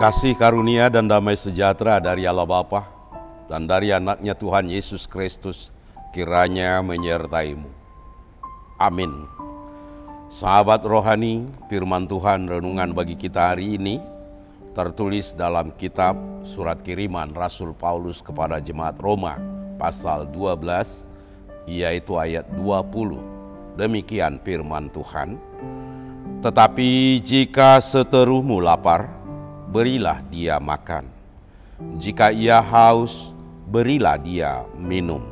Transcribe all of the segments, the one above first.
Kasih karunia dan damai sejahtera dari Allah Bapa dan dari anaknya Tuhan Yesus Kristus kiranya menyertaimu. Amin. Sahabat rohani, firman Tuhan renungan bagi kita hari ini tertulis dalam kitab surat kiriman Rasul Paulus kepada jemaat Roma pasal 12 yaitu ayat 20. Demikian firman Tuhan. Tetapi jika seteruhmu lapar, berilah dia makan. Jika ia haus, berilah dia minum.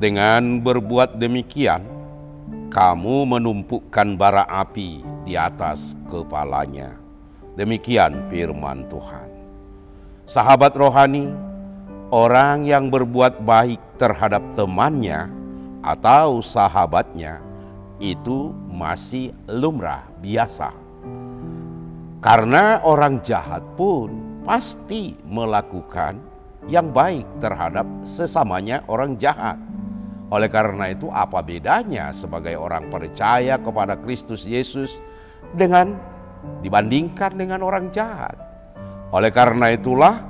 Dengan berbuat demikian, kamu menumpukan bara api di atas kepalanya. Demikian firman Tuhan. Sahabat rohani, orang yang berbuat baik terhadap temannya atau sahabatnya itu masih lumrah biasa. Karena orang jahat pun pasti melakukan yang baik terhadap sesamanya orang jahat. Oleh karena itu, apa bedanya sebagai orang percaya kepada Kristus Yesus dengan dibandingkan dengan orang jahat? Oleh karena itulah,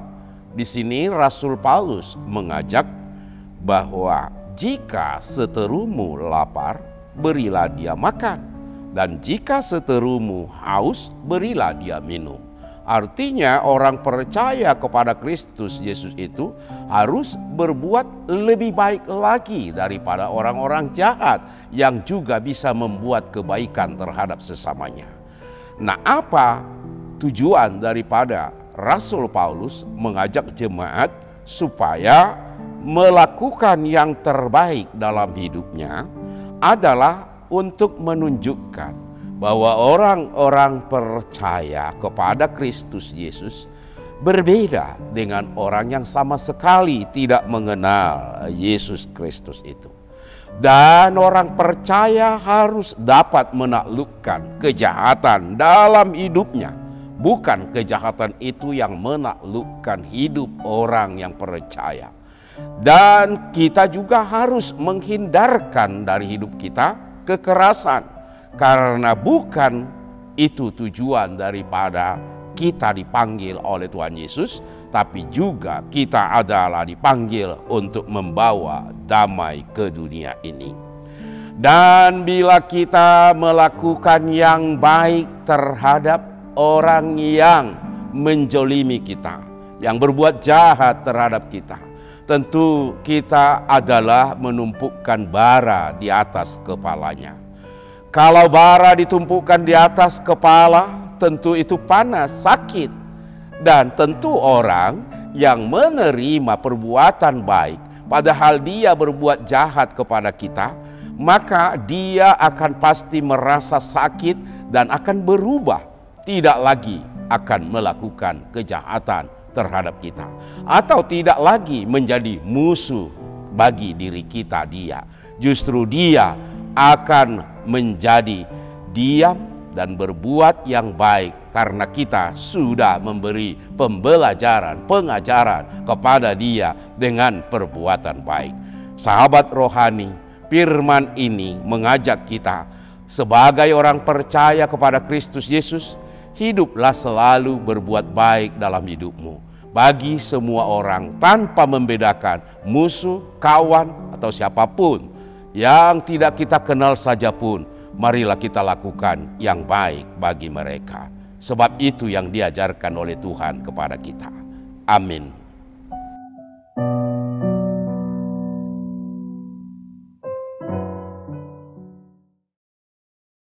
di sini Rasul Paulus mengajak bahwa jika seterumu lapar, berilah dia makan. Dan jika seterumu haus, berilah dia minum. Artinya orang percaya kepada Kristus Yesus itu harus berbuat lebih baik lagi daripada orang-orang jahat yang juga bisa membuat kebaikan terhadap sesamanya. Nah, apa tujuan daripada Rasul Paulus mengajak jemaat supaya melakukan yang terbaik dalam hidupnya adalah untuk menunjukkan bahwa orang-orang percaya kepada Kristus Yesus berbeda dengan orang yang sama sekali tidak mengenal Yesus Kristus itu. Dan orang percaya harus dapat menaklukkan kejahatan dalam hidupnya. Bukan kejahatan itu yang menaklukkan hidup orang yang percaya. Dan kita juga harus menghindarkan dari hidup kita kekerasan. Karena bukan itu tujuan daripada kita dipanggil oleh Tuhan Yesus, tapi juga kita adalah dipanggil untuk membawa damai ke dunia ini. Dan bila kita melakukan yang baik terhadap orang yang menjolimi kita, yang berbuat jahat terhadap kita, tentu kita adalah menumpukan bara di atas kepalanya. Kalau bara ditumpukkan di atas kepala, tentu itu panas, sakit. Dan tentu orang yang menerima perbuatan baik, padahal dia berbuat jahat kepada kita, maka dia akan pasti merasa sakit dan akan berubah, tidak lagi akan melakukan kejahatan terhadap kita, atau tidak lagi menjadi musuh bagi diri kita. Dia justru dia akan menjadi diam dan berbuat yang baik karena kita sudah memberi pembelajaran, pengajaran kepada dia dengan perbuatan baik. Sahabat rohani, firman ini mengajak kita sebagai orang percaya kepada Kristus Yesus hiduplah selalu berbuat baik dalam hidupmu bagi semua orang tanpa membedakan musuh, kawan, atau siapa pun yang tidak kita kenal saja pun. Marilah kita lakukan yang baik bagi mereka, sebab itu yang diajarkan oleh Tuhan kepada kita. Amin.